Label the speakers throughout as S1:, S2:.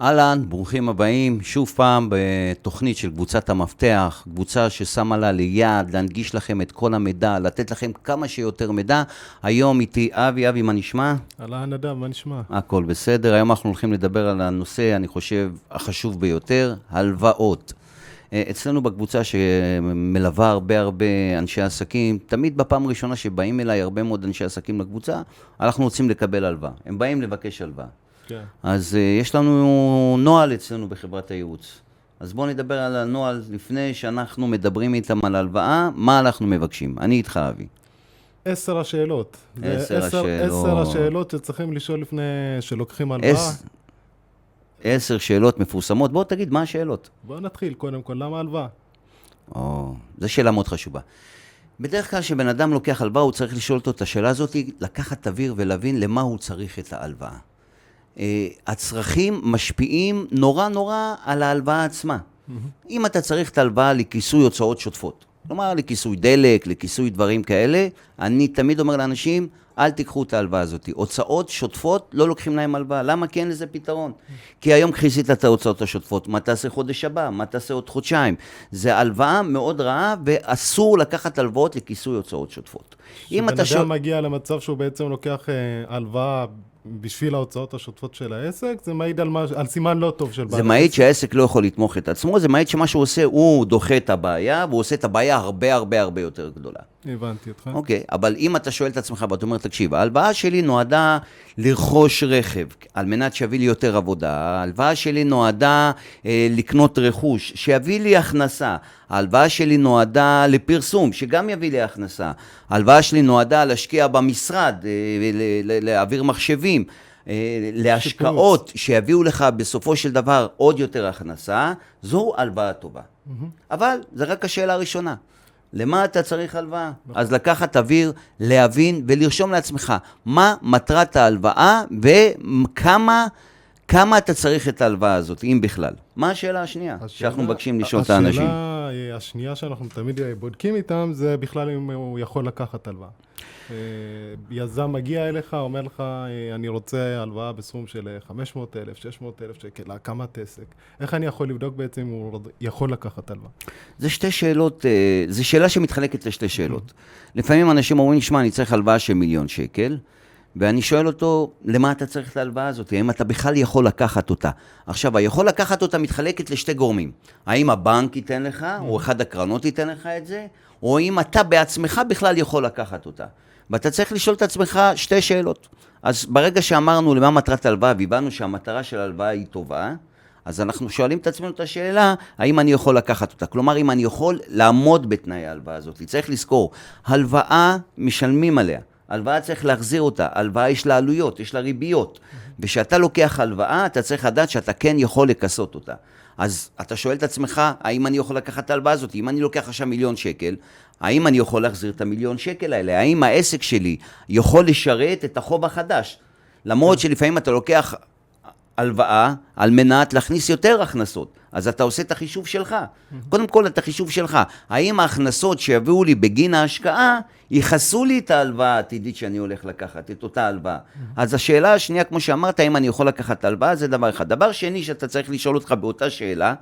S1: אהלן, ברוכים הבאים, שוב פעם בתוכנית של קבוצת המפתח, קבוצה ששמה לה ליעד להנגיש לכם את כל המידע, לתת לכם כמה שיותר מידע. היום איתי אבי, אבי, מה נשמע?
S2: אהלן נדב, מה נשמע?
S1: הכל בסדר, היום אנחנו הולכים לדבר על הנושא, אני חושב, החשוב ביותר, הלוואות. אה, אצלנו בקבוצה שמלווה הרבה הרבה אנשי עסקים, תמיד בפעם הראשונה שבאים אליי הרבה מאוד אנשי עסקים לקבוצה, אנחנו רוצים לקבל הלוואה. הם באים לבקש הלוואה.
S2: כן.
S1: אז uh, יש לנו נוהל אצלנו בחברת הייעוץ. אז בואו נדבר על הנוהל לפני שאנחנו מדברים איתם על הלוואה, מה אנחנו מבקשים. אני איתך, אבי.
S2: עשר השאלות.
S1: עשר השאלות.
S2: עשר השאלות שצריכים לשאול לפני שלוקחים הלוואה.
S1: עש... עשר שאלות מפורסמות. בוא תגיד, מה השאלות?
S2: בואו נתחיל, קודם כל, למה הלוואה?
S1: או, זו שאלה מאוד חשובה. בדרך כלל כשבן אדם לוקח הלוואה, הוא צריך לשאול אותו את השאלה הזאת, לקחת אוויר ולהבין למה הוא צריך את ההלוואה. Uh, הצרכים משפיעים נורא נורא על ההלוואה עצמה. Mm-hmm. אם אתה צריך את ההלוואה לכיסוי הוצאות שוטפות, כלומר לכיסוי דלק, לכיסוי דברים כאלה, אני תמיד אומר לאנשים, אל תיקחו את ההלוואה הזאת. הוצאות שוטפות, לא לוקחים להם הלוואה. למה? כי אין לזה פתרון. כי היום כיסית את ההוצאות השוטפות, מה תעשה חודש הבא? מה תעשה עוד חודשיים? זה הלוואה מאוד רעה, ואסור לקחת הלוואות לכיסוי הוצאות שוטפות.
S2: אם אתה. שבן אדם מגיע למצב שהוא בעצם לוקח אה, הלוואה בשביל ההוצאות השוטפות של העסק, זה מעיד על, מש... על סימן לא טוב של בעל
S1: העסק. זה מעיד שהעסק לא יכול לתמוך את עצמו, זה מעיד שמה שהוא עושה, הוא דוחה את הבעיה, והוא עושה את הבעיה הרבה הרבה הרבה יותר גדולה.
S2: הבנתי אותך.
S1: אוקיי, אבל אם אתה שואל את עצמך ואתה אומר, תקשיב, ההלוואה שלי נועדה לרכוש רכב, על מנת שיביא לי יותר עבודה, ההלוואה שלי נועדה אה, לקנות רכוש, שיביא לי הכנסה, ההלוואה שלי נועדה לפרסום, שגם יביא לי הכנסה, ההלוואה שלי נועדה להשקיע במשרד, אה, להעביר מחשבים. אה, להשקעות. שיביאו לך בסופו של דבר עוד יותר הכנסה, זו הלוואה טובה. Mm-hmm. אבל זה רק השאלה הראשונה. למה אתה צריך הלוואה? נכון. אז לקחת אוויר, להבין ולרשום לעצמך מה מטרת ההלוואה וכמה כמה אתה צריך את ההלוואה הזאת, אם בכלל. מה השאלה השנייה השאלה, שאנחנו מבקשים לשאול את האנשים?
S2: השאלה השנייה שאנחנו תמיד בודקים איתם זה בכלל אם הוא יכול לקחת הלוואה. אה, יזם מגיע אליך, אומר לך, אה, אני רוצה הלוואה בסכום של 500,000, 600,000 שקל להקמת עסק. איך אני יכול לבדוק בעצם אם הוא יכול לקחת הלוואה?
S1: זה שתי שאלות, אה, זו שאלה שמתחלקת לשתי שאלות. לפעמים אנשים אומרים, שמע, אני צריך הלוואה של מיליון שקל. ואני שואל אותו, למה אתה צריך את ההלוואה הזאת? האם אתה בכלל יכול לקחת אותה? עכשיו, היכול לקחת אותה מתחלקת לשתי גורמים. האם הבנק ייתן לך, או אחד הקרנות ייתן לך את זה, או אם אתה בעצמך בכלל יכול לקחת אותה. ואתה צריך לשאול את עצמך שתי שאלות. אז ברגע שאמרנו למה מטרת ההלוואה, והבנו שהמטרה של ההלוואה היא טובה, אז אנחנו שואלים את עצמנו את השאלה, האם אני יכול לקחת אותה? כלומר, אם אני יכול לעמוד בתנאי ההלוואה הזאת. צריך לזכור, הלוואה, משלמים עליה. הלוואה צריך להחזיר אותה, הלוואה יש לה עלויות, יש לה ריביות. וכשאתה לוקח הלוואה, אתה צריך לדעת שאתה כן יכול לכסות אותה. אז אתה שואל את עצמך, האם אני יכול לקחת את ההלוואה הזאת? אם אני לוקח עכשיו מיליון שקל, האם אני יכול להחזיר את המיליון שקל האלה? האם העסק שלי יכול לשרת את החוב החדש? למרות שלפעמים אתה לוקח הלוואה על מנת להכניס יותר הכנסות. אז אתה עושה את החישוב שלך. קודם כל את החישוב שלך. האם ההכנסות שיביאו לי בגין ההשקעה, יכסו לי את ההלוואה העתידית שאני הולך לקחת, את אותה הלוואה. אז השאלה השנייה, כמו שאמרת, האם אני יכול לקחת הלוואה, זה דבר אחד. דבר שני שאתה צריך לשאול אותך באותה שאלה,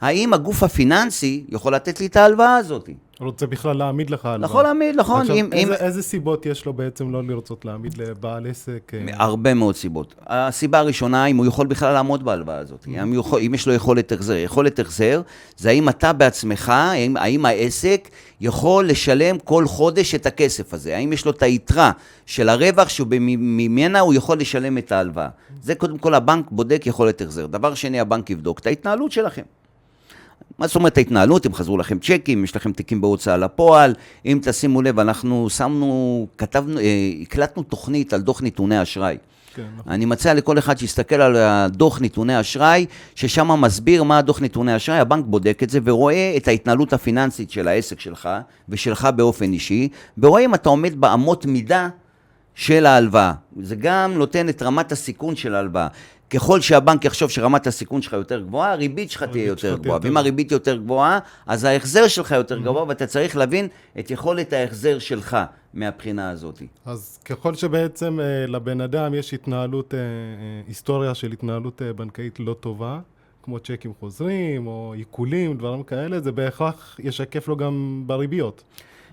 S1: האם הגוף הפיננסי יכול לתת לי את ההלוואה הזאת?
S2: רוצה בכלל להעמיד לך הלוואה.
S1: יכול להעמיד, נכון.
S2: עכשיו, אם, איזה, אם... איזה סיבות יש לו בעצם לא לרצות להעמיד לבעל עסק?
S1: אה? הרבה מאוד סיבות. הסיבה הראשונה, אם הוא יכול בכלל לעמוד בהלוואה הזאת. Mm-hmm. אם, יכול, אם יש לו יכולת החזר. יכולת החזר זה האם אתה בעצמך, האם, האם העסק יכול לשלם כל חודש את הכסף הזה. האם יש לו את היתרה של הרווח שממנה הוא יכול לשלם את ההלוואה. זה קודם כל הבנק בודק יכולת החזר. דבר שני, הבנק יבדוק את ההתנהלות שלכם. מה זאת אומרת ההתנהלות, אם חזרו לכם צ'קים, יש לכם תיקים בהוצאה לפועל, אם תשימו לב, אנחנו שמנו, כתבנו, אה, הקלטנו תוכנית על דוח נתוני אשראי. כן, נכון. אני מציע לכל אחד שיסתכל על הדוח נתוני אשראי, ששם מסביר מה הדוח נתוני אשראי, הבנק בודק את זה ורואה את ההתנהלות הפיננסית של העסק שלך, ושלך באופן אישי, ורואה אם אתה עומד באמות מידה של ההלוואה. זה גם נותן את רמת הסיכון של ההלוואה. ככל שהבנק יחשוב שרמת הסיכון שלך יותר גבוהה, הריבית שלך תהיה יותר גבוהה. ואם. הריבית יותר גבוהה, אז ההחזר שלך יותר גבוה, ואתה צריך להבין את יכולת ההחזר שלך מהבחינה הזאת.
S2: אז ככל שבעצם אה, לבן אדם יש התנהלות, אה, אה, היסטוריה של התנהלות בנקאית לא טובה, כמו צ'קים חוזרים או עיקולים, דברים כאלה, זה בהכרח ישקף לו גם בריביות.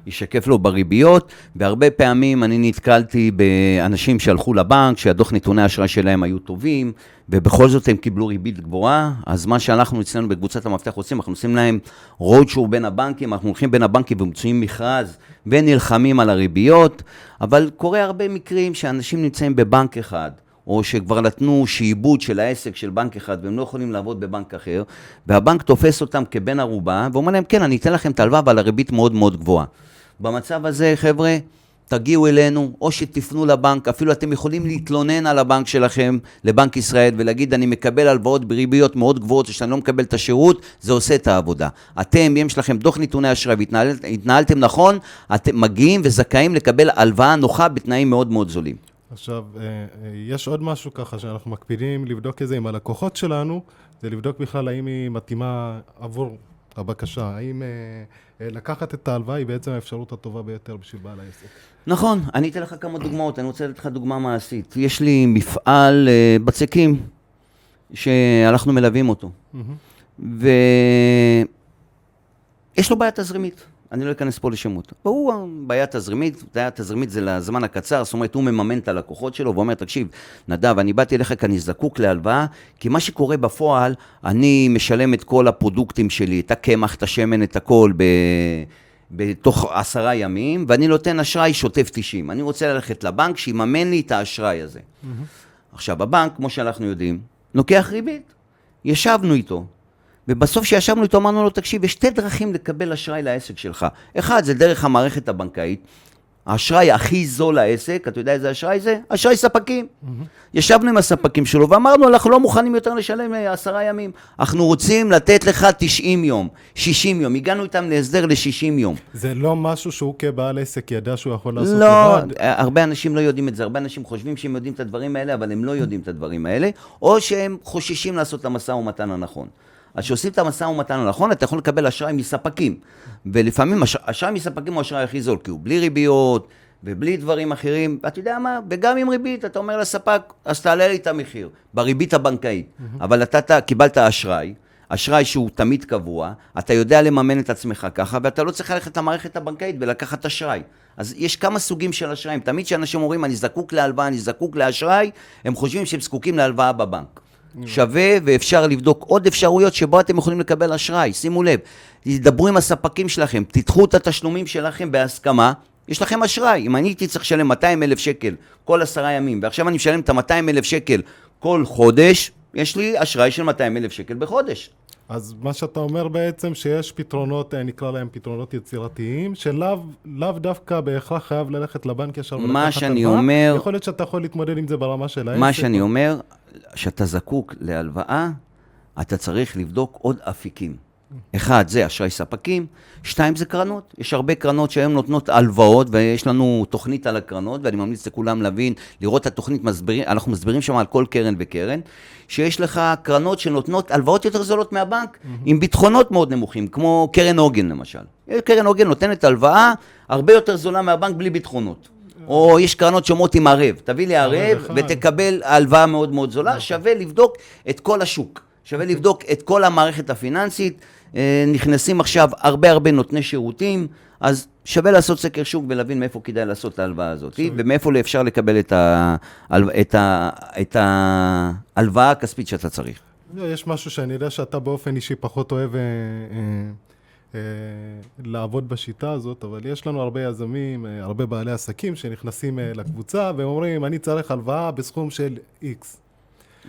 S1: ישקף לו בריביות, והרבה פעמים אני נתקלתי באנשים שהלכו לבנק, שהדוח נתוני האשראי שלהם היו טובים, ובכל זאת הם קיבלו ריבית גבוהה, אז מה שאנחנו אצלנו בקבוצת המפתח עושים, אנחנו עושים להם roadshow בין הבנקים, אנחנו הולכים בין הבנקים ומוצאים מכרז ונלחמים על הריביות, אבל קורה הרבה מקרים שאנשים נמצאים בבנק אחד, או שכבר נתנו שעבוד של העסק של בנק אחד והם לא יכולים לעבוד בבנק אחר, והבנק תופס אותם כבן ערובה, ואומר להם, כן, אני אתן לכם את ההלוואה, אבל הריבית מאוד מאוד גבוהה. במצב הזה, חבר'ה, תגיעו אלינו, או שתפנו לבנק, אפילו אתם יכולים להתלונן על הבנק שלכם, לבנק ישראל, ולהגיד, אני מקבל הלוואות בריביות מאוד גבוהות, ושאני לא מקבל את השירות, זה עושה את העבודה. אתם, אם יש לכם דוח נתוני אשראי והתנהלתם נכון, אתם מגיעים וזכאים לקבל הלוואה נוחה בתנאים מאוד מאוד זולים.
S2: עכשיו, אה, אה, יש עוד משהו ככה שאנחנו מקפידים לבדוק את זה עם הלקוחות שלנו, זה לבדוק בכלל האם היא מתאימה עבור הבקשה, האם אה, לקחת את ההלוואה היא בעצם האפשרות הטובה ביותר בשביל בעל העסק.
S1: נכון, אני אתן לך כמה דוגמאות, אני רוצה לתת לך דוגמה מעשית. יש לי מפעל בצקים, שאנחנו מלווים אותו, ויש לו בעיה תזרימית. אני לא אכנס פה לשמות. והוא, בעיה תזרימית, בעיה תזרימית זה לזמן הקצר, זאת אומרת, הוא מממן את הלקוחות שלו ואומר, תקשיב, נדב, אני באתי אליך כי אני זקוק להלוואה, כי מה שקורה בפועל, אני משלם את כל הפרודוקטים שלי, את הקמח, את השמן, את הכל, ב... בתוך עשרה ימים, ואני נותן אשראי שוטף 90. אני רוצה ללכת לבנק שיממן לי את האשראי הזה. עכשיו, הבנק, כמו שאנחנו יודעים, לוקח ריבית. ישבנו איתו, ובסוף שישבנו איתו אמרנו לו, תקשיב, יש שתי דרכים לקבל אשראי לעסק שלך. אחד, זה דרך המערכת הבנקאית. האשראי הכי זול לעסק, אתה יודע איזה אשראי זה? אשראי ספקים. ישבנו עם הספקים שלו ואמרנו, אנחנו לא מוכנים יותר לשלם אה, עשרה ימים. אנחנו רוצים לתת לך 90 יום, 60 יום. הגענו איתם להסדר ל-60 יום.
S2: זה לא משהו שהוא כבעל עסק ידע שהוא יכול לעשות
S1: לא,
S2: לבד.
S1: הרבה אנשים לא יודעים את זה, הרבה אנשים חושבים שהם יודעים את הדברים האלה, אבל הם לא יודעים את הדברים האלה, או שהם חוששים לעשות את המשא ומתן הנכון. אז כשעושים את המשא ומתן הנכון, אתה יכול לקבל אשראי מספקים. ולפעמים אש- אשראי מספקים הוא האשראי הכי זול, כי הוא בלי ריביות ובלי דברים אחרים. ואתה יודע מה, וגם עם ריבית, אתה אומר לספק, אז תעלה לי את המחיר, בריבית הבנקאית. אבל אתה, אתה קיבלת אשראי, אשראי שהוא תמיד קבוע, אתה יודע לממן את עצמך ככה, ואתה לא צריך ללכת למערכת הבנקאית ולקחת אשראי. אז יש כמה סוגים של אשראים. תמיד כשאנשים אומרים, אני זקוק להלוואה, אני זקוק לאשראי, הם חושבים שהם זקוקים להלוואה בבנק. שווה ואפשר לבדוק עוד אפשרויות שבו אתם יכולים לקבל אשראי. שימו לב, תדברו עם הספקים שלכם, תדחו את התשלומים שלכם בהסכמה, יש לכם אשראי. אם אני הייתי צריך לשלם 200 אלף שקל כל עשרה ימים, ועכשיו אני משלם את ה-200 אלף שקל כל חודש, יש לי אשראי של 200 אלף שקל בחודש.
S2: אז מה שאתה אומר בעצם שיש פתרונות, אה, נקרא להם פתרונות יצירתיים, שלאו לאו דווקא בהכרח חייב ללכת לבנק ישר ולקחת
S1: מה שאני
S2: הלוואה.
S1: אומר-
S2: יכול להיות שאתה יכול להתמודד עם זה ברמה של העסק.
S1: מה שאני
S2: או-
S1: אומר, שאתה זקוק להלוואה, אתה צריך לבדוק עוד אפיקים. אחד, זה אשראי ספקים, שתיים, זה קרנות. יש הרבה קרנות שהיום נותנות הלוואות, ויש לנו תוכנית על הקרנות, ואני ממליץ לכולם להבין, לראות את התוכנית, מסבירים, אנחנו מסבירים שם על כל קרן וקרן, שיש לך קרנות שנותנות הלוואות יותר זולות מהבנק, עם ביטחונות מאוד נמוכים, כמו קרן עוגן למשל. קרן עוגן נותנת הלוואה הרבה יותר זולה מהבנק בלי ביטחונות. או יש קרנות שאומרות עם ערב, תביא לי ערב. ותקבל הלוואה מאוד מאוד זולה, שווה לבדוק את כל השוק, שווה לבדוק את כל המערכת הפיננסית, אה, נכנסים עכשיו הרבה הרבה נותני שירותים, אז שווה לעשות סקר שוק ולהבין מאיפה כדאי לעשות את ההלוואה הזאת, ומאיפה אפשר לקבל את ה- את ה- את ההלוואה הכספית שאתה צריך.
S2: לא, יש משהו שאני יודע שאתה באופן אישי פחות אוהב אה, אה, אה, לעבוד בשיטה הזאת, אבל יש לנו הרבה יזמים, אה, הרבה בעלי עסקים שנכנסים אה, לקבוצה ואומרים, אני צריך הלוואה בסכום של X.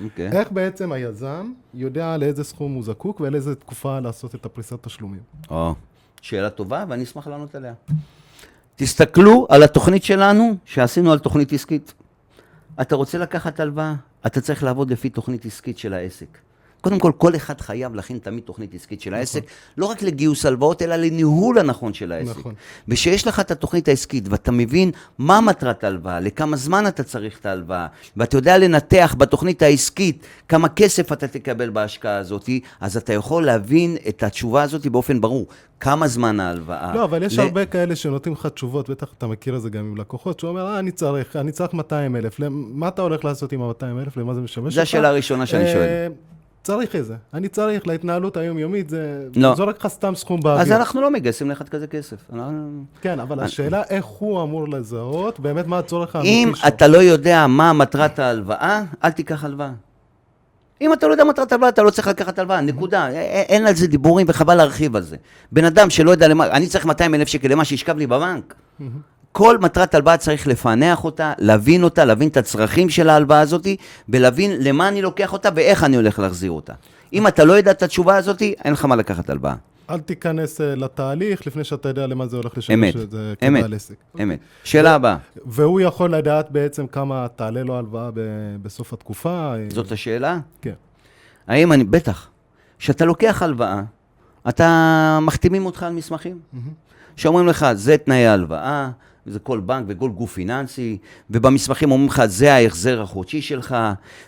S1: אוקיי.
S2: איך בעצם היזם יודע לאיזה סכום הוא זקוק ולאיזה תקופה לעשות את הפריסת תשלומים?
S1: או, שאלה טובה ואני אשמח לענות עליה. תסתכלו על התוכנית שלנו שעשינו על תוכנית עסקית. אתה רוצה לקחת הלוואה, אתה צריך לעבוד לפי תוכנית עסקית של העסק. קודם כל, כל אחד חייב להכין תמיד תוכנית עסקית של העסק, לא רק לגיוס הלוואות, אלא לניהול הנכון של העסק.
S2: נכון.
S1: ושיש לך את התוכנית העסקית, ואתה מבין מה מטרת ההלוואה, לכמה זמן אתה צריך את ההלוואה, ואתה יודע לנתח בתוכנית העסקית כמה כסף אתה תקבל בהשקעה הזאת, אז אתה יכול להבין את התשובה הזאת באופן ברור. כמה זמן ההלוואה.
S2: לא, אבל יש
S1: ל-
S2: הרבה כאלה שנותנים לך תשובות, בטח אתה מכיר את זה גם עם לקוחות, שהוא אומר, אה, אני צריך, אני צריך 200 אלף. מה אתה הולך לעשות עם ה-200 אלף? למה זה משמש אותך?
S1: זו השאלה הראשונה שאני
S2: אה,
S1: שואל.
S2: צריך את זה. אני צריך להתנהלות היומיומית, זה
S1: לא.
S2: זורק לך סתם סכום באוויר.
S1: אז אנחנו לא מגייסים לאחד כזה כסף. אנחנו-
S2: כן, אבל השאלה איך הוא אמור לזהות, באמת מה הצורך
S1: אם
S2: האמיתי שלו.
S1: אתה לא יודע מה מטרת ההלוואה, אל תיקח הלוואה. אם אתה לא יודע מטרת הלוואה, אתה לא צריך לקחת הלוואה, נקודה. אין על זה דיבורים וחבל להרחיב על זה. בן אדם שלא יודע למה, אני צריך 200 אלף שקל למה שישכב לי בבנק. כל מטרת הלוואה צריך לפענח אותה, להבין אותה, להבין את הצרכים של ההלוואה הזאת, ולהבין למה אני לוקח אותה ואיך אני הולך להחזיר אותה. אם אתה לא יודע את התשובה הזאת, אין לך מה לקחת הלוואה.
S2: אל תיכנס אה, לתהליך לפני שאתה יודע למה זה הולך לשמש
S1: אמת,
S2: את זה
S1: אמת,
S2: כבעל עסק.
S1: אמת. שאלה הבאה,
S2: והוא יכול לדעת בעצם כמה תעלה לו הלוואה בסוף התקופה. אה,
S1: זאת השאלה?
S2: כן.
S1: האם אני, בטח. כשאתה לוקח הלוואה, אתה, מחתימים אותך על מסמכים. שאומרים לך, זה תנאי ההלוואה, זה כל בנק וכל גוף פיננסי, ובמסמכים אומרים לך, זה ההחזר החודשי שלך,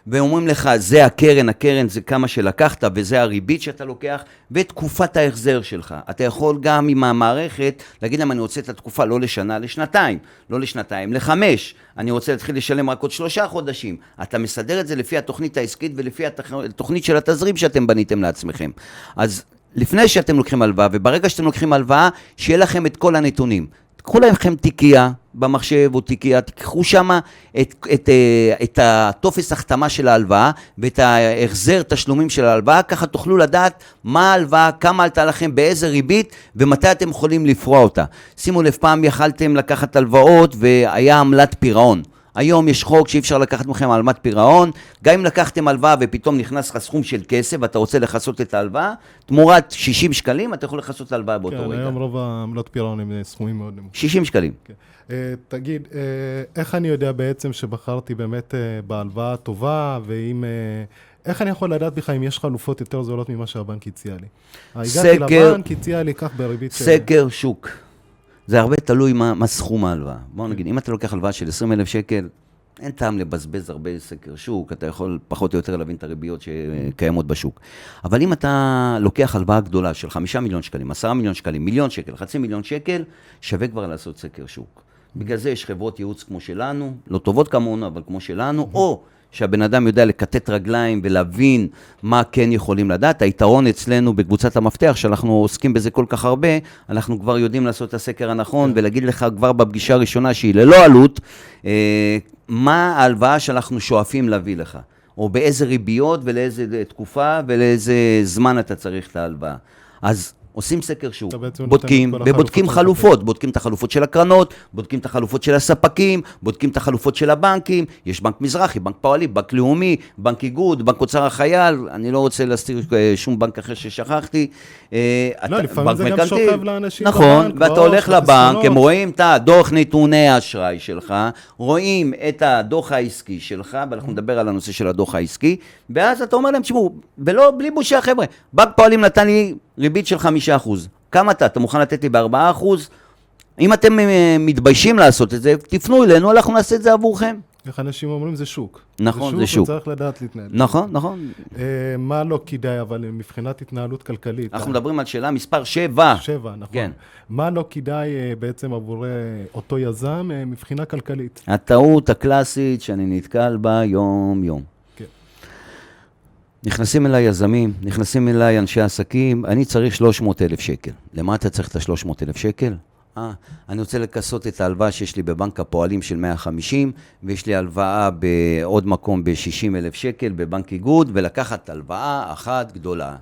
S1: ואומרים לך, זה הקרן, הקרן זה כמה שלקחת, וזה הריבית שאתה לוקח, ותקופת ההחזר שלך. אתה יכול גם עם המערכת להגיד להם, אני רוצה את התקופה לא לשנה, לשנתיים, לא לשנתיים, לחמש. אני רוצה להתחיל לשלם רק עוד שלושה חודשים. אתה מסדר את זה לפי התוכנית העסקית ולפי התוכנית של התזרים שאתם בניתם לעצמכם. אז לפני שאתם לוקחים הלוואה, וברגע שאתם לוקחים הלוואה, שיהיה לכם את כל הנתונים. קחו לכם תיקייה במחשב או תיקייה, תיקחו שם את, את, אה, את הטופס החתמה של ההלוואה ואת ההחזר תשלומים של ההלוואה, ככה תוכלו לדעת מה ההלוואה, כמה עלתה לכם, באיזה ריבית ומתי אתם יכולים לפרוע אותה. שימו לב, פעם יכלתם לקחת הלוואות והיה עמלת פירעון. היום יש חוק שאי אפשר לקחת מכם עמלת פירעון, גם אם לקחתם הלוואה ופתאום נכנס לך סכום של כסף ואתה רוצה לכסות את ההלוואה, תמורת 60 שקלים אתה יכול לכסות את ההלוואה באותו
S2: כן,
S1: רגע.
S2: היום רוב העמלות פירעון הם אה, סכומים מאוד נמוכים.
S1: 60 שקלים.
S2: כן. אה, תגיד, אה, איך אני יודע בעצם שבחרתי באמת אה, בהלוואה הטובה, ואם... אה, איך אני יכול לדעת בכלל אם יש חלופות יותר זולות ממה שהבנק הציע לי? הגעתי
S1: סקר-
S2: לבנק, הציע לי כך בריבית... ש-
S1: סקר שוק. זה הרבה תלוי מה, מה סכום ההלוואה. בואו נגיד, אם אתה לוקח הלוואה של 20 אלף שקל, אין טעם לבזבז הרבה סקר שוק, אתה יכול פחות או יותר להבין את הריביות שקיימות בשוק. אבל אם אתה לוקח הלוואה גדולה של 5 מיליון שקלים, 10 מיליון שקלים, מיליון שקל, חצי מיליון שקל, שווה כבר לעשות סקר שוק. בגלל זה יש חברות ייעוץ כמו שלנו, לא טובות כמונו, אבל כמו שלנו, או שהבן אדם יודע לכתת רגליים ולהבין מה כן יכולים לדעת. היתרון אצלנו בקבוצת המפתח, שאנחנו עוסקים בזה כל כך הרבה, אנחנו כבר יודעים לעשות את הסקר הנכון ולהגיד לך כבר בפגישה הראשונה שהיא ללא עלות, אה, מה ההלוואה שאנחנו שואפים להביא לך. או באיזה ריביות ולאיזה תקופה ולאיזה זמן אתה צריך את ההלוואה. אז עושים סקר שוק, בודקים, ובודקים חלופות, בודקים את החלופות של הקרנות, בודקים את החלופות של הספקים, בודקים את החלופות של הבנקים, יש בנק מזרחי, בנק פועלי, בנק לאומי, בנק איגוד, בנק אוצר החייל, אני לא רוצה להסתיר אה, שום בנק אחר ששכחתי. אה,
S2: לא, לפעמים זה גם. שוכב לאנשים
S1: נכון,
S2: בבנק,
S1: ואתה
S2: בראש,
S1: הולך לבנק. הם רואים את הדוח נתוני האשראי שלך, רואים את הדוח העסקי שלך, ואנחנו נדבר על הנושא של הדוח העסקי, ואז אתה אומר להם, תשמעו, ולא, בלי בושה חבר'ה, בנק פועלים נתן לי ריבית של חמישה אחוז. כמה אתה? אתה מוכן לתת לי בארבעה אחוז? אם אתם אה, מתביישים לעשות את זה, תפנו אלינו, אנחנו נעשה את זה עבורכם.
S2: איך אנשים אומרים, זה שוק.
S1: נכון, זה שוק.
S2: וצריך לדעת להתנהל.
S1: נכון, נכון.
S2: אה, מה לא כדאי, אבל מבחינת התנהלות כלכלית?
S1: אנחנו מדברים על שאלה מספר שבע.
S2: שבע, נכון.
S1: כן.
S2: מה לא כדאי אה, בעצם עבור אה, אותו יזם אה, מבחינה כלכלית?
S1: הטעות הקלאסית שאני נתקל בה יום-יום. נכנסים אליי יזמים, נכנסים אליי אנשי עסקים, אני צריך 300 אלף שקל. למה אתה צריך את ה-300 אלף שקל? אה, אני רוצה לכסות את ההלוואה שיש לי בבנק הפועלים של 150, ויש לי הלוואה בעוד מקום ב-60 אלף שקל בבנק איגוד, ולקחת הלוואה אחת גדולה.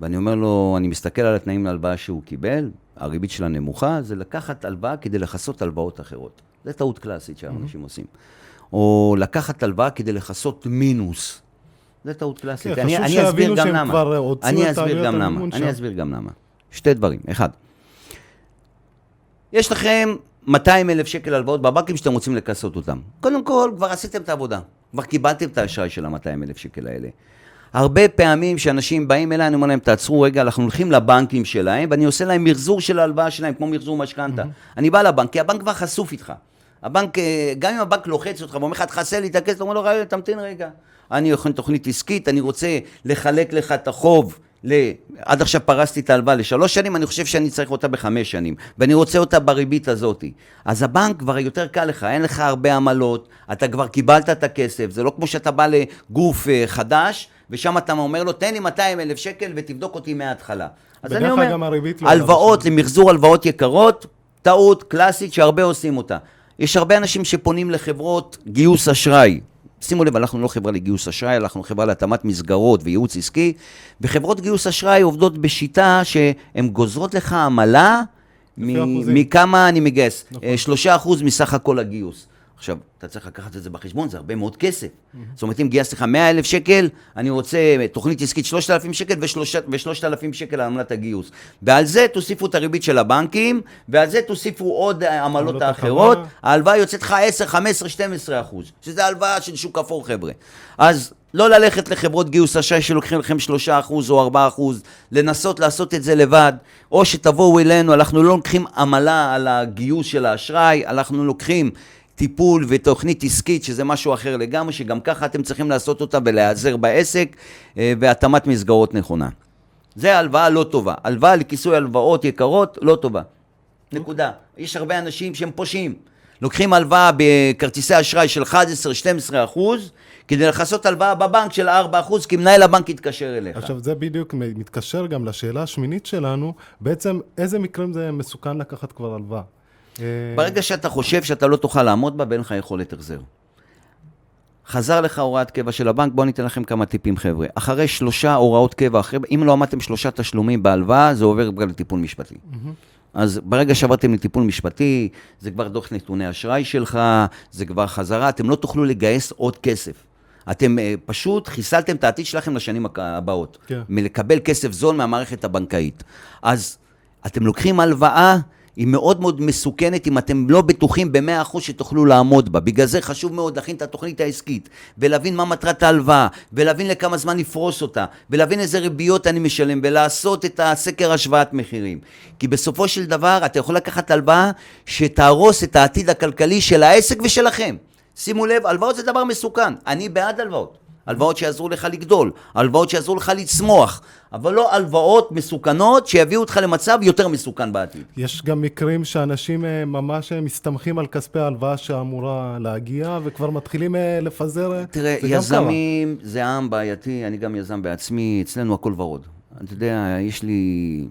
S1: ואני אומר לו, אני מסתכל על התנאים להלוואה שהוא קיבל, הריבית שלה נמוכה, זה לקחת הלוואה כדי לכסות הלוואות אחרות. זו טעות קלאסית שאנשים עושים. או לקחת הלוואה כדי לכסות מינוס. זו טעות קלאסית.
S2: כן,
S1: אני, אני אסביר גם
S2: שהם
S1: למה. אני אסביר גם למה. אני. אסביר גם למה. שתי דברים. אחד, יש לכם 200 אלף שקל הלוואות בבנקים שאתם רוצים לכסות אותם. קודם כל, כבר עשיתם את העבודה. כבר קיבלתם את האשראי של ה-200 אלף שקל האלה. הרבה פעמים שאנשים באים אליי, אני אומר להם, תעצרו רגע, אנחנו הולכים לבנקים שלהם, ואני עושה להם מחזור של ההלוואה שלהם, כמו מחזור משכנתה. אני בא לבנק, כי הבנק כבר חשוף איתך. הבנק, אה, גם אם הבנק לוחץ אותך ואומר לך, תחסה לי את הכסף, אתה אומר לו, תמתין רגע. אני יכול תוכנית עסקית, אני רוצה לחלק לך את החוב. ל... עד עכשיו פרסתי את ההלוואה לשלוש שנים, אני חושב שאני צריך אותה בחמש שנים, ואני רוצה אותה בריבית הזאת. אז הבנק כבר יותר קל לך, אין לך הרבה עמלות, אתה כבר קיבלת את הכסף, זה לא כמו שאתה בא לגוף אה, חדש, ושם אתה אומר לו, תן לי 200 אלף שקל ותבדוק אותי מההתחלה. אז אני אומר,
S2: לא
S1: הלוואות
S2: עולה
S1: למחזור הלוואות יקרות, טעות קלאסית שהרבה עושים אותה. יש הרבה אנשים שפונים לחברות גיוס אשראי. שימו לב, אנחנו לא חברה לגיוס אשראי, אנחנו חברה להתאמת מסגרות וייעוץ עסקי, וחברות גיוס אשראי עובדות בשיטה שהן גוזרות לך עמלה מ-. מכמה אני מגייס.
S2: נכון.
S1: אה, שלושה אחוז מסך הכל הגיוס. עכשיו, אתה צריך לקחת את זה בחשבון, זה הרבה מאוד כסף. זאת אומרת, אם גייסתי לך 100 אלף שקל, אני רוצה תוכנית עסקית 3,000 שקל ו-3,000 שקל על עמלת הגיוס. ועל זה תוסיפו את הריבית של הבנקים, ועל זה תוסיפו עוד אה, עמלות האחרות. ההלוואה יוצאת לך 10, 15, 12 אחוז, שזה הלוואה של שוק אפור, חבר'ה. אז לא ללכת לחברות גיוס אשראי שלוקחים לכם 3 אחוז או 4 אחוז, לנסות לעשות את זה לבד, או שתבואו אלינו, אנחנו לא לוקחים עמלה על הגיוס של האשראי, אנחנו לוקחים טיפול ותוכנית עסקית, שזה משהו אחר לגמרי, שגם ככה אתם צריכים לעשות אותה ולהיעזר בעסק, אה, והתאמת מסגרות נכונה. זה הלוואה לא טובה. הלוואה לכיסוי הלוואות יקרות, לא טובה. נקודה. יש הרבה אנשים שהם פושעים. לוקחים הלוואה בכרטיסי אשראי של 11-12 אחוז, כדי לכסות הלוואה בבנק של 4 אחוז, כי מנהל הבנק יתקשר אליך.
S2: עכשיו זה בדיוק מתקשר גם לשאלה השמינית שלנו, בעצם איזה מקרים זה מסוכן לקחת כבר הלוואה? אה,
S1: ברגע שאתה חושב שאתה לא תוכל לעמוד בה, ואין לך יכולת החזר. חזר לך הוראת קבע של הבנק, בואו ניתן לכם כמה טיפים חבר'ה. אחרי שלושה הוראות קבע, אחרי, אם לא עמדתם שלושה תשלומים בהלוואה, זה עובר כבר לטיפול משפטי. אז ברגע שעברתם לטיפול משפטי, זה כבר דוח נתוני אשראי שלך, זה כבר חזרה, אתם לא תוכלו לגייס עוד כסף. אתם אה, פשוט חיסלתם את העתיד שלכם לשנים הבאות.
S2: כן.
S1: מלקבל כסף זול מהמערכת הבנקאית. אז אתם לוקחים הלוואה, היא מאוד מאוד מסוכנת אם אתם לא בטוחים ב-100% שתוכלו לעמוד בה. בגלל זה חשוב מאוד להכין את התוכנית העסקית, ולהבין מה מטרת ההלוואה, ולהבין לכמה זמן לפרוס אותה, ולהבין איזה ריביות אני משלם, ולעשות את הסקר השוואת מחירים. כי בסופו של דבר אתה יכול לקחת הלוואה שתהרוס את העתיד הכלכלי של העסק ושלכם. שימו לב, הלוואות זה דבר מסוכן. אני בעד הלוואות. הלוואות שיעזרו לך לגדול, הלוואות שיעזרו לך לצמוח, אבל לא הלוואות מסוכנות שיביאו אותך למצב יותר מסוכן בעתיד.
S2: יש גם מקרים שאנשים אה, ממש אה, מסתמכים על כספי ההלוואה שאמורה להגיע, וכבר מתחילים אה, לפזר, אה,
S1: תראה,
S2: זה
S1: יזמים זה עם בעייתי, אני גם יזם בעצמי, אצלנו הכל ורוד. אתה יודע, יש לי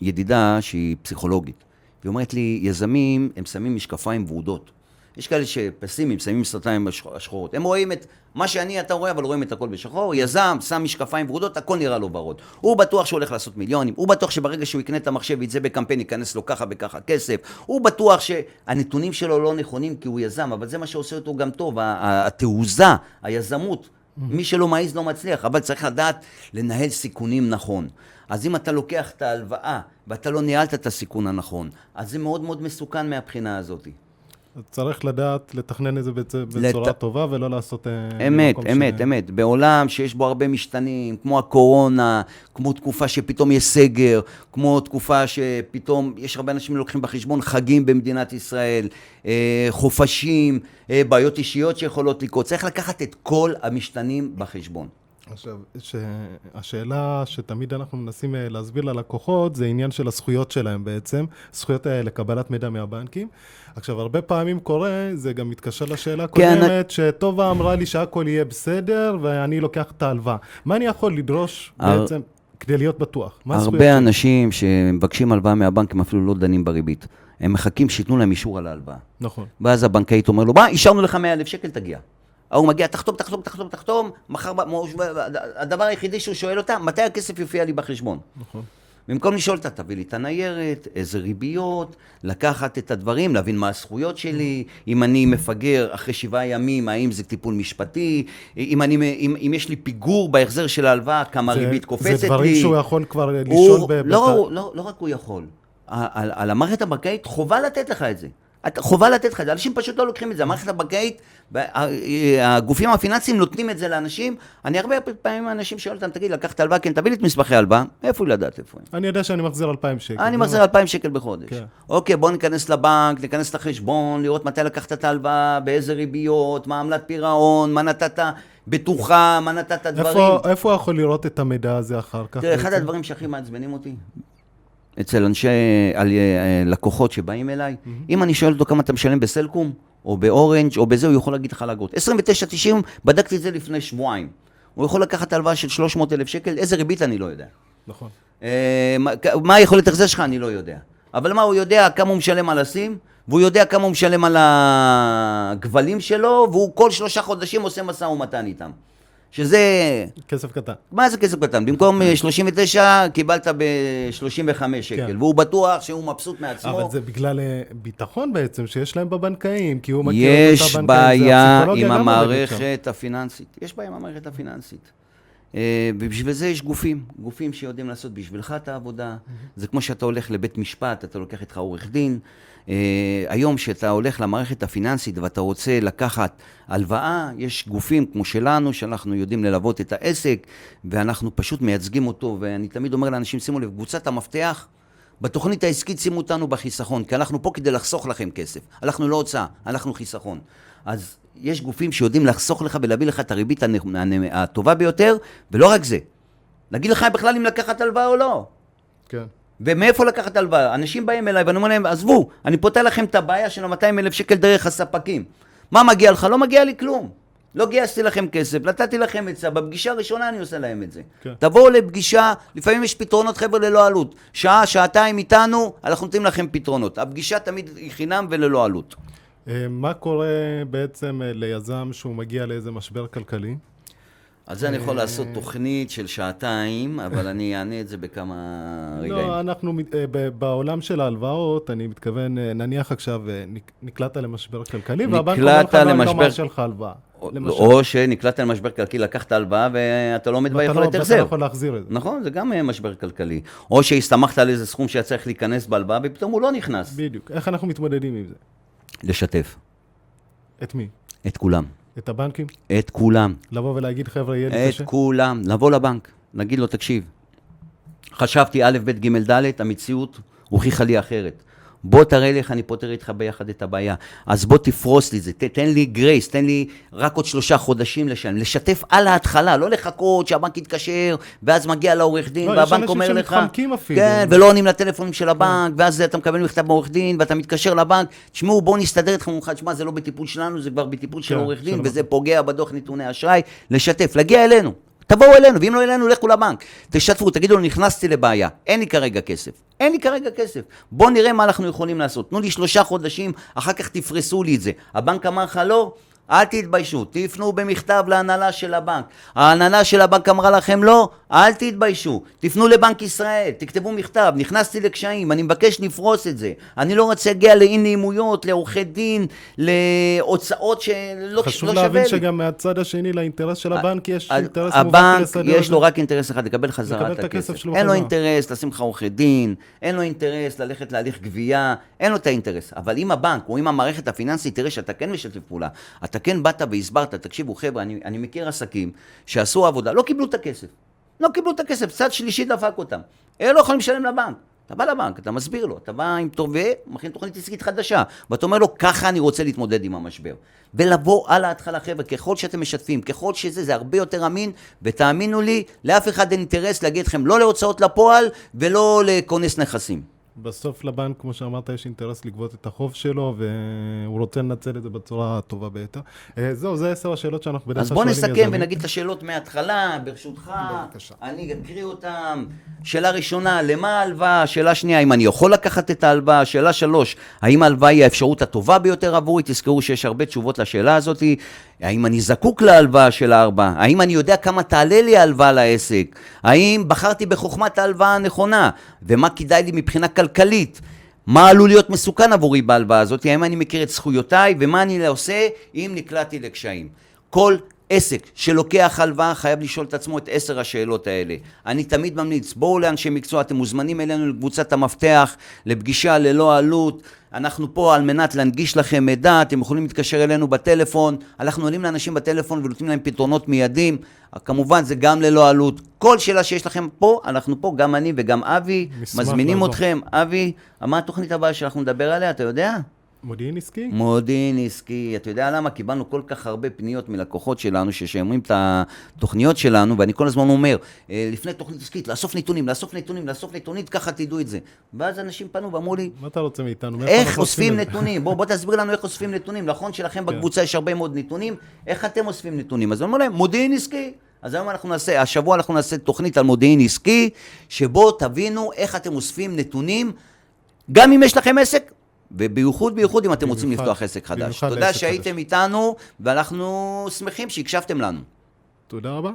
S1: ידידה שהיא פסיכולוגית, והיא אומרת לי, יזמים, הם שמים משקפיים ורודות. יש כאלה שפסימיים, שמים סרטיים השחורות. הם רואים את מה שאני, אתה רואה, אבל רואים את הכל בשחור. יזם, שם משקפיים ורודות, הכל נראה לו ורוד. הוא בטוח שהוא הולך לעשות מיליונים, הוא בטוח שברגע שהוא יקנה את המחשב ויצא בקמפיין, ייכנס לו ככה וככה כסף. הוא בטוח שהנתונים שלו לא נכונים כי הוא יזם, אבל זה מה שעושה אותו גם טוב, התעוזה, היזמות. מי שלא מעז לא מצליח, אבל צריך לדעת לנהל סיכונים נכון. אז אם אתה לוקח את ההלוואה ואתה לא ניהלת את הסיכון הנכון, אז זה מאוד מאוד מסוכן מהבחינה הזאת.
S2: צריך לדעת לתכנן את זה בצ- בצורה
S1: לת-
S2: טובה ולא לעשות... אה,
S1: אמת, אמת,
S2: ש-
S1: אמת. בעולם שיש בו הרבה משתנים, כמו הקורונה, כמו תקופה שפתאום יש סגר, כמו תקופה שפתאום, יש הרבה אנשים לוקחים בחשבון חגים במדינת ישראל, אה, חופשים, אה, בעיות אישיות שיכולות לקרות. צריך לקחת את כל המשתנים בחשבון.
S2: עכשיו, ש... השאלה שתמיד אנחנו מנסים אה, להסביר ללקוחות, זה עניין של הזכויות שלהם בעצם, זכויות אה, לקבלת מידע מהבנקים. עכשיו, הרבה פעמים קורה, זה גם מתקשר לשאלה
S1: כן,
S2: הקודמת, שטובה אמרה לי שהכל יהיה בסדר, ואני לוקח את ההלוואה. מה אני יכול לדרוש
S1: הר-
S2: בעצם כדי להיות בטוח?
S1: הרבה? אנשים שמבקשים הלוואה מהבנק, הם אפילו לא דנים בריבית. הם מחכים שייתנו להם אישור על ההלוואה.
S2: נכון.
S1: ואז הבנקאית אומר לו, מה, אישרנו לך 100 אלף שקל, תגיע. ההוא מגיע, תחתום, תחתום, תחתום, תחתום, מחר, הדבר היחידי שהוא שואל אותה, מתי הכסף יופיע לי בחשבון?
S2: נכון.
S1: במקום לשאול אותה, תביא לי את הניירת, איזה ריביות, לקחת את הדברים, להבין מה הזכויות שלי, אם אני מפגר אחרי שבעה ימים, האם זה טיפול משפטי, אם, אני, אם, אם יש לי פיגור בהחזר של ההלוואה, כמה
S2: זה-
S1: ריבית קופצת לי.
S2: זה דברים שהוא יכול כבר
S1: הוא,
S2: לשאול ב...
S1: לא,
S2: בת-
S1: הוא- לא, לא רק הוא יכול. ה- על, על המערכת הבנקאית חובה לתת לך את זה. חובה לתת לך את זה, אנשים פשוט לא לוקחים את זה, המערכת הבנקאית, הגופים הפיננסיים נותנים את זה לאנשים, אני הרבה פעמים אנשים שואל אותם, תגיד, לקחת הלוואה, כן, תביא לי את מסמכי ההלוואה, איפה הוא לדעת איפה הם?
S2: אני יודע שאני מחזיר 2,000 שקל.
S1: אני מחזיר 2,000 שקל בחודש.
S2: כן.
S1: אוקיי, בוא ניכנס לבנק, ניכנס לחשבון, לראות מתי לקחת את ההלוואה, באיזה ריביות, מה עמלת פירעון, מה נתת בטוחה, מה נתת דברים.
S2: איפה, איפה יכול לראות את המידע הזה אחר כך?
S1: תראה, אחד? הדברים שהכי מעצבנים אותי, אצל אנשי, על, אה, לקוחות שבאים אליי, אם אני שואל אותו כמה אתה משלם בסלקום, או באורנג', או בזה, הוא יכול להגיד לך לאגרות. 29.90, בדקתי את זה לפני שבועיים. הוא יכול לקחת הלוואה של 300 אלף שקל, איזה ריבית אני לא יודע.
S2: נכון.
S1: אה, מה- מה היכולת החזר שלך, אני לא יודע. אבל מה, הוא יודע כמה הוא משלם על הסים, והוא יודע כמה הוא משלם על הגבלים שלו, והוא כל שלושה חודשים עושה משא ומתן איתם. שזה,
S2: כסף קטן.
S1: מה זה כסף קטן? במקום אה, 39, קיבלת ב-35 שקל,
S2: כן.
S1: והוא בטוח שהוא מבסוט מעצמו.
S2: אבל זה בגלל אה, ביטחון בעצם שיש להם בבנקאים, כי הוא מכיר את
S1: יש
S2: בנקאית, זה
S1: בעיה
S2: הפסיכולוגיה
S1: עם. המערכת הפיננסית. יש בעיה עם המערכת הפיננסית. אה, ובשביל זה יש גופים, גופים שיודעים לעשות בשבילך את העבודה. זה כמו שאתה הולך לבית משפט, אתה לוקח איתך עורך דין. אה, היום כשאתה הולך למערכת הפיננסית ואתה רוצה לקחת הלוואה, יש גופים כמו שלנו, שאנחנו יודעים ללוות את העסק, ואנחנו פשוט מייצגים אותו, ואני תמיד אומר לאנשים, שימו לב, קבוצת המפתח, בתוכנית העסקית שימו אותנו בחיסכון, כי אנחנו פה כדי לחסוך לכם כסף. אנחנו לא הוצאה, אנחנו חיסכון. אז יש גופים שיודעים לחסוך לך ולהביא לך את הריבית הטובה ביותר, ולא רק זה, להגיד לך בכלל אם לקחת הלוואה או לא.
S2: כן.
S1: ומאיפה לקחת הלוואה? אנשים באים אליי ואני אומר להם, עזבו, אני פותר לכם את הבעיה של ה-200 אלף שקל דרך הספקים. מה מגיע לך? לא מגיע לי כלום. לא גייסתי לכם כסף, נתתי לכם עצה, בפגישה הראשונה אני עושה להם את זה.
S2: כן.
S1: תבואו לפגישה, לפעמים יש פתרונות חבר'ה ללא עלות. שעה, שעתיים איתנו, אנחנו נותנים לכם פתרונות. הפגישה תמיד היא חינם וללא עלות.
S2: אה, מה קורה בעצם אה, ליזם שהוא מגיע לאיזה משבר כלכלי?
S1: על זה אני יכול לעשות תוכנית של שעתיים, אבל אני אענה את זה בכמה רגעים.
S2: לא, אנחנו, אה, בעולם של ההלוואות, אני מתכוון, אה, נניח עכשיו אה, נק- נקלעת למשבר כלכלי, והבנק אומר לך, לא, אני לא מאשר לך הלוואה.
S1: או- שנקלעת למשבר כלכלי, לקחת הלוואה ואתה לא עומד
S2: לא-
S1: ביכולת
S2: ואתה לא
S1: החזר.
S2: יכול להחזיר את זה.
S1: נכון, זה גם אה, משבר כלכלי. או שהסתמכת על איזה סכום שהיה צריך להיכנס בהלוואה, ופתאום הוא לא נכנס.
S2: בדיוק. איך אנחנו מתמודדים עם זה?
S1: לשתף.
S2: את מי?
S1: את כולם.
S2: את הבנקים?
S1: את כולם.
S2: לבוא ולהגיד, חבר'ה, יהיה לי
S1: את
S2: קשה?
S1: כולם. לבוא לבנק, להגיד לו, תקשיב, חשבתי א', ב', ג', ד', המציאות הוכיחה לי אחרת. בוא תראה לי איך אני פותר איתך ביחד את הבעיה. אז בוא תפרוס לי את זה, ת- תן לי גרייס, תן לי רק עוד שלושה חודשים לשלם. לשתף על ההתחלה, לא לחכות שהבנק יתקשר, ואז מגיע לעורך דין,
S2: לא, יש
S1: והבנק
S2: אנשים
S1: אומר לך...
S2: שמתחמקים אפילו.
S1: כן, ולא עונים לטלפונים של הבנק, ואז אתה מקבל מכתב מעורך דין, ואתה מתקשר לבנק, תשמעו, בואו נסתדר איתכם, אומרים לך, תשמע, זה לא בטיפול שלנו, זה כבר בטיפול של
S2: כן,
S1: עורך דין, וזה פוגע בדוח נתוני אשראי, לשתף, להגיע אלינו. תבואו אלינו, ואם לא אלינו, לכו לבנק. תשתפו, תגידו לו, נכנסתי לבעיה, אין לי כרגע כסף. אין לי כרגע כסף. בואו נראה מה אנחנו יכולים לעשות. תנו לי שלושה חודשים, אחר כך תפרסו לי את זה. הבנק אמר לך לא? אל תתביישו, תפנו במכתב להנהלה של הבנק. ההנהלה של הבנק אמרה לכם לא? אל תתביישו. תפנו לבנק ישראל, תכתבו מכתב, נכנסתי לקשיים, אני מבקש לפרוס את זה. אני לא רוצה להגיע לאי נעימויות, לעורכי דין, להוצאות שלא
S2: חשוב
S1: לא שווה
S2: להבין
S1: לי.
S2: שגם מהצד השני לאינטרס של הבנק יש
S1: ה-
S2: אינטרס
S1: הבנק יש. לו רק אינטרס אחד, לקבל חזרה את
S2: הכסף
S1: אין לו. אינטרס לשים לך עורכי דין, אין לו אינטרס ללכת להליך גבייה, אין לו את האינטרס. אבל אם הבנק או אם המערכת הפיננסית תראה שאתה כן משתף פעולה, אתה כן באת והסברת, תקשיבו חבר'ה, אני, אני מכיר עסקים שעשו עבודה, לא קיבלו את הכסף. לא קיבלו את הכסף, צד שלישי דפק אותם. הם לא יכולים לשלם לבנק. אתה בא לבנק, אתה מסביר לו, אתה בא עם טובה, מכין תוכנית עסקית חדשה, ואתה אומר לו, ככה אני רוצה להתמודד עם המשבר. ולבוא על ההתחלה, חבר'ה, ככל שאתם משתפים, ככל שזה, זה הרבה יותר אמין, ותאמינו לי, לאף אחד אין אינטרס להגיד לכם לא להוצאות לפועל ולא לכונס נכסים.
S2: בסוף לבנק, כמו שאמרת, יש אינטרס לגבות את החוב שלו, והוא רוצה לנצל את זה בצורה הטובה ביותר. אה, זהו, זה עשר השאלות שאנחנו בדרך
S1: אז
S2: כלל
S1: בוא
S2: שואלים
S1: נסכם
S2: יזמים.
S1: ונגיד את השאלות מההתחלה, ברשותך.
S2: בבקשה.
S1: אני אקריא אותן. שאלה ראשונה, למה ההלוואה? שאלה שנייה, האם אני יכול לקחת את ההלוואה? שאלה שלוש, האם ההלוואה היא האפשרות הטובה ביותר עבורי? תזכרו שיש הרבה תשובות לשאלה הזאת. האם אני זקוק להלוואה של הארבע? האם אני יודע כמה תעלה לי ההלוואה לעסק? האם בחרתי בחוכמת ההלוואה הנכונה? ומה כדאי לי מבחינה כלכלית? מה עלול להיות מסוכן עבורי בהלוואה הזאת? האם אני מכיר את זכויותיי? ומה אני עושה אם נקלעתי לקשיים? כל עסק שלוקח הלוואה חייב לשאול את עצמו את עשר השאלות האלה. אני תמיד ממליץ, בואו לאנשי מקצוע, אתם מוזמנים אלינו לקבוצת המפתח, לפגישה ללא עלות. אנחנו פה על מנת להנגיש לכם מידע, אתם יכולים להתקשר אלינו בטלפון, אנחנו עונים לאנשים בטלפון ונותנים להם פתרונות מיידיים, כמובן זה גם ללא עלות. כל שאלה שיש לכם פה, אנחנו פה, גם אני וגם אבי, מזמינים
S2: לעזור.
S1: אתכם. אבי, מה התוכנית הבאה שאנחנו נדבר עליה, אתה יודע?
S2: מודיעין עסקי?
S1: מודיעין עסקי, אתה יודע למה? קיבלנו כל כך הרבה פניות מלקוחות שלנו ששומעים את התוכניות שלנו, ואני כל הזמן אומר, אה, לפני תוכנית עסקית, לאסוף נתונים, לאסוף נתונים, לאסוף נתונים, ככה תדעו את זה. ואז אנשים פנו ואמרו לי,
S2: מה אתה רוצה מאיתנו?
S1: איך אוספים? נתונים? בוא, בוא תסביר לנו איך אוספים נתונים. נכון שלכם בקבוצה יש הרבה מאוד נתונים, איך אתם אוספים נתונים? אז אני אומר להם, מודיעין עסקי. אז היום אנחנו נעשה, השבוע אנחנו נעשה תוכנית על מודיעין עסקי, שבו תבינו איך אתם אוספים נתונים, גם אם יש לכם עסק, ובייחוד בייחוד אם אתם רוצים
S2: במיוחד-
S1: לפתוח עסק חדש. תודה שהייתם
S2: חדש.
S1: איתנו, ואנחנו שמחים שהקשבתם לנו.
S2: תודה רבה.